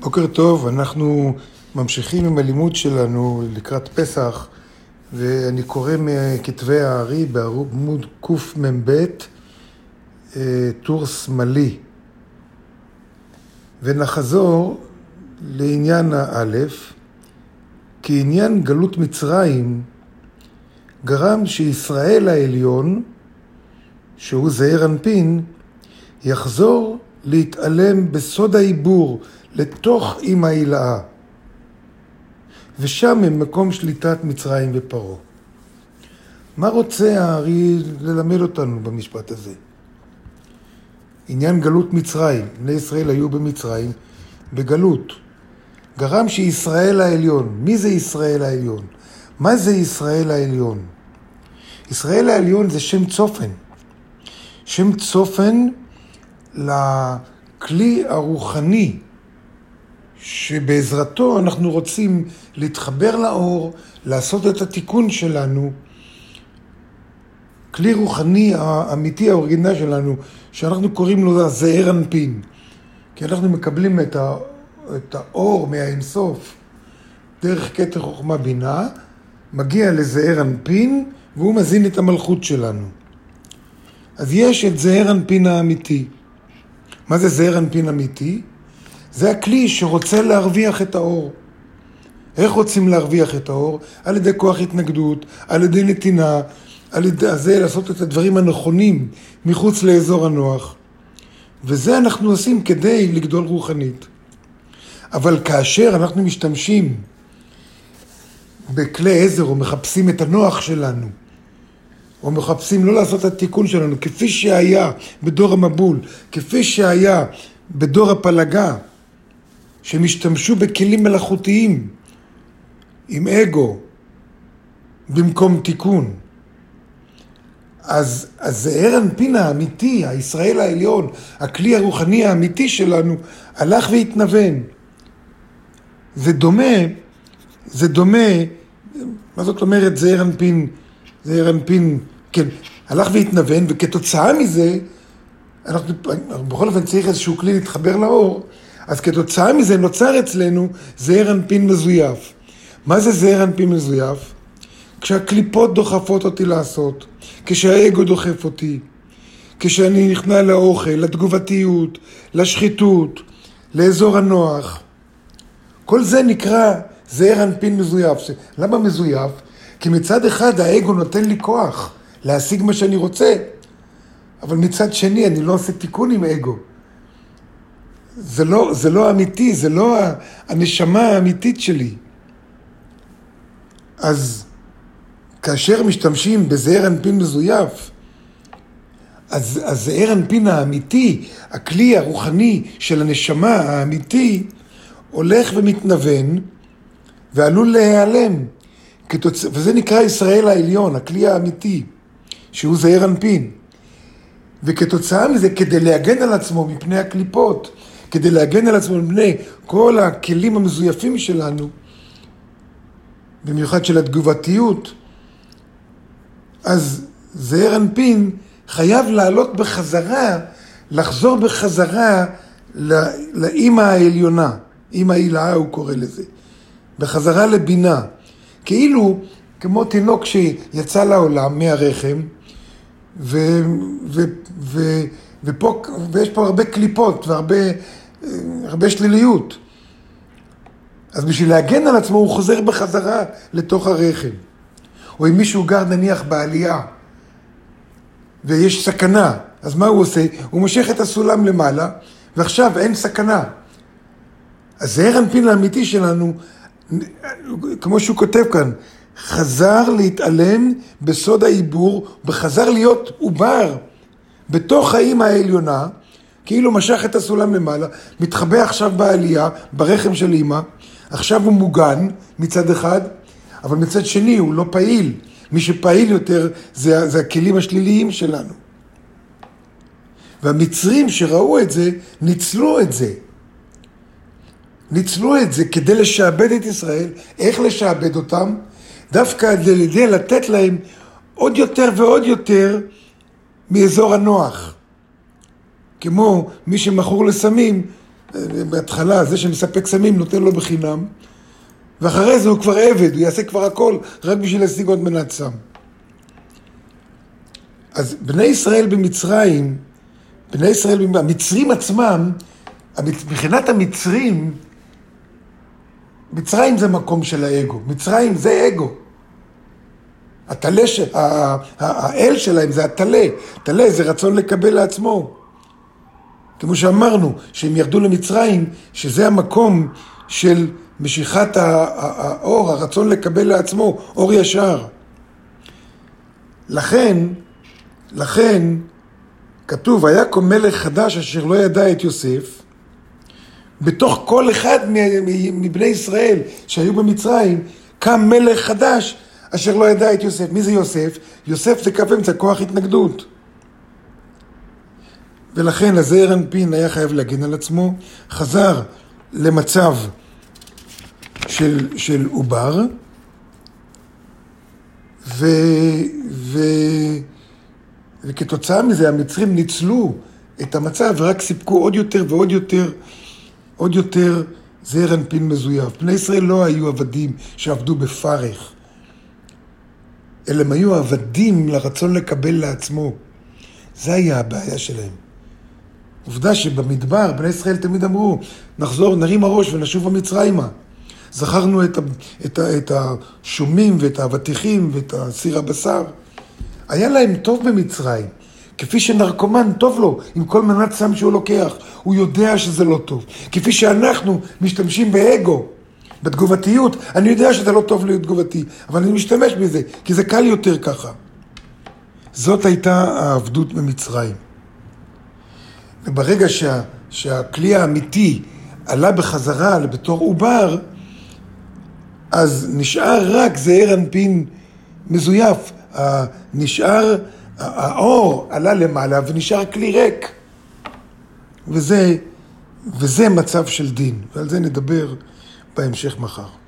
בוקר טוב, אנחנו ממשיכים עם הלימוד שלנו לקראת פסח, ואני קורא מכתבי הארי בעמוד קמ"ב, אה, טור שמאלי. ונחזור לעניין האלף, כי עניין גלות מצרים גרם שישראל העליון, שהוא זעיר אנפין, יחזור להתעלם בסוד העיבור לתוך אימא הילאה. ושם הם מקום שליטת מצרים ופרעה. מה רוצה הארי ללמד אותנו במשפט הזה? עניין גלות מצרים, בני ישראל היו במצרים בגלות. גרם שישראל העליון, מי זה ישראל העליון? מה זה ישראל העליון? ישראל העליון זה שם צופן. שם צופן לכלי הרוחני שבעזרתו אנחנו רוצים להתחבר לאור, לעשות את התיקון שלנו. כלי רוחני האמיתי, האורגינל שלנו, שאנחנו קוראים לו זעיר אנפין. כי אנחנו מקבלים את, ה, את האור מהאינסוף דרך כתר חוכמה בינה, מגיע לזעיר אנפין, והוא מזין את המלכות שלנו. אז יש את זעיר אנפין האמיתי. מה זה זעיר אנפין אמיתי? זה הכלי שרוצה להרוויח את האור. איך רוצים להרוויח את האור? על ידי כוח התנגדות, על ידי נתינה, על ידי זה לעשות את הדברים הנכונים מחוץ לאזור הנוח. וזה אנחנו עושים כדי לגדול רוחנית. אבל כאשר אנחנו משתמשים בכלי עזר או מחפשים את הנוח שלנו, או מחפשים לא לעשות את התיקון שלנו, כפי שהיה בדור המבול, כפי שהיה בדור הפלגה, שהם השתמשו בכלים מלאכותיים עם אגו במקום תיקון. אז, אז זעיר אנפין האמיתי, הישראל העליון, הכלי הרוחני האמיתי שלנו, הלך והתנוון. זה דומה, זה דומה, מה זאת אומרת זעיר אנפין, זעיר אנפין, כן, הלך והתנוון, וכתוצאה מזה, אנחנו, בכל אופן צריך איזשהו כלי להתחבר לאור, אז כתוצאה מזה נוצר אצלנו זעיר אנפין מזויף. מה זה זעיר אנפין מזויף? כשהקליפות דוחפות אותי לעשות, כשהאגו דוחף אותי, כשאני נכנע לאוכל, לתגובתיות, לשחיתות, לאזור הנוח. כל זה נקרא זעיר אנפין מזויף. למה מזויף? כי מצד אחד האגו נותן לי כוח להשיג מה שאני רוצה, אבל מצד שני אני לא עושה תיקון עם אגו. זה לא, זה לא אמיתי, זה לא הנשמה האמיתית שלי. אז כאשר משתמשים בזעיר אנפין מזויף, אז הזעיר אנפין האמיתי, הכלי הרוחני של הנשמה האמיתי, הולך ומתנוון ועלול להיעלם. כתוצ... וזה נקרא ישראל העליון, הכלי האמיתי, שהוא זעיר אנפין. וכתוצאה מזה, כדי להגן על עצמו מפני הקליפות, כדי להגן על עצמו מפני כל הכלים המזויפים שלנו, במיוחד של התגובתיות, אז זעיר אנפין חייב לעלות בחזרה, לחזור בחזרה לאימא העליונה, אימא הילאה הוא קורא לזה, בחזרה לבינה, כאילו כמו תינוק שיצא לעולם מהרחם, ו, ו, ו, ופה, ויש פה הרבה קליפות והרבה הרבה שליליות. אז בשביל להגן על עצמו הוא חוזר בחזרה לתוך הרחם. או אם מישהו גר נניח בעלייה ויש סכנה, אז מה הוא עושה? הוא מושך את הסולם למעלה ועכשיו אין סכנה. אז זעיר אנפין האמיתי שלנו, כמו שהוא כותב כאן, חזר להתעלם בסוד העיבור וחזר להיות עובר בתוך האימא העליונה כאילו משך את הסולם למעלה, מתחבא עכשיו בעלייה, ברחם של אימא, עכשיו הוא מוגן מצד אחד, אבל מצד שני הוא לא פעיל. מי שפעיל יותר זה, זה הכלים השליליים שלנו. והמצרים שראו את זה, ניצלו את זה. ניצלו את זה כדי לשעבד את ישראל. איך לשעבד אותם? דווקא על ידי לתת להם עוד יותר ועוד יותר מאזור הנוח. כמו מי שמכור לסמים, בהתחלה, זה שמספק סמים נותן לו בחינם, ואחרי זה הוא כבר עבד, הוא יעשה כבר הכל רק בשביל להשיג עוד מנת סם. אז בני ישראל במצרים, בני ישראל, המצרים עצמם, מבחינת המצרים, מצרים זה מקום של האגו, מצרים זה אגו. הטלה, האל שלהם זה הטלה, טלה זה רצון לקבל לעצמו. כמו שאמרנו, שהם ירדו למצרים, שזה המקום של משיכת האור, הרצון לקבל לעצמו, אור ישר. לכן, לכן, כתוב, כה מלך חדש אשר לא ידע את יוסף, בתוך כל אחד מבני ישראל שהיו במצרים, קם מלך חדש אשר לא ידע את יוסף. מי זה יוסף? יוסף זה כף אמצע, כוח התנגדות. ולכן הזעיר אנפין היה חייב להגן על עצמו, חזר למצב של, של עובר, ו, ו, וכתוצאה מזה המצרים ניצלו את המצב ורק סיפקו עוד יותר ועוד יותר, עוד יותר זעיר אנפין מזויף. בני ישראל לא היו עבדים שעבדו בפרך, אלא הם היו עבדים לרצון לקבל לעצמו. זה היה הבעיה שלהם. עובדה שבמדבר בני ישראל תמיד אמרו, נחזור, נרים הראש ונשוב המצרימה. זכרנו את, את, את השומים ואת האבטיחים ואת סיר הבשר. היה להם טוב במצרים, כפי שנרקומן טוב לו עם כל מנת סם שהוא לוקח, הוא יודע שזה לא טוב. כפי שאנחנו משתמשים באגו, בתגובתיות, אני יודע שזה לא טוב להיות תגובתי, אבל אני משתמש בזה, כי זה קל יותר ככה. זאת הייתה העבדות במצרים. וברגע שה, שהכלי האמיתי עלה בחזרה בתור עובר, אז נשאר רק זעיר אנפין מזויף. נשאר, האור עלה למעלה ונשאר כלי ריק. וזה, וזה מצב של דין, ועל זה נדבר בהמשך מחר.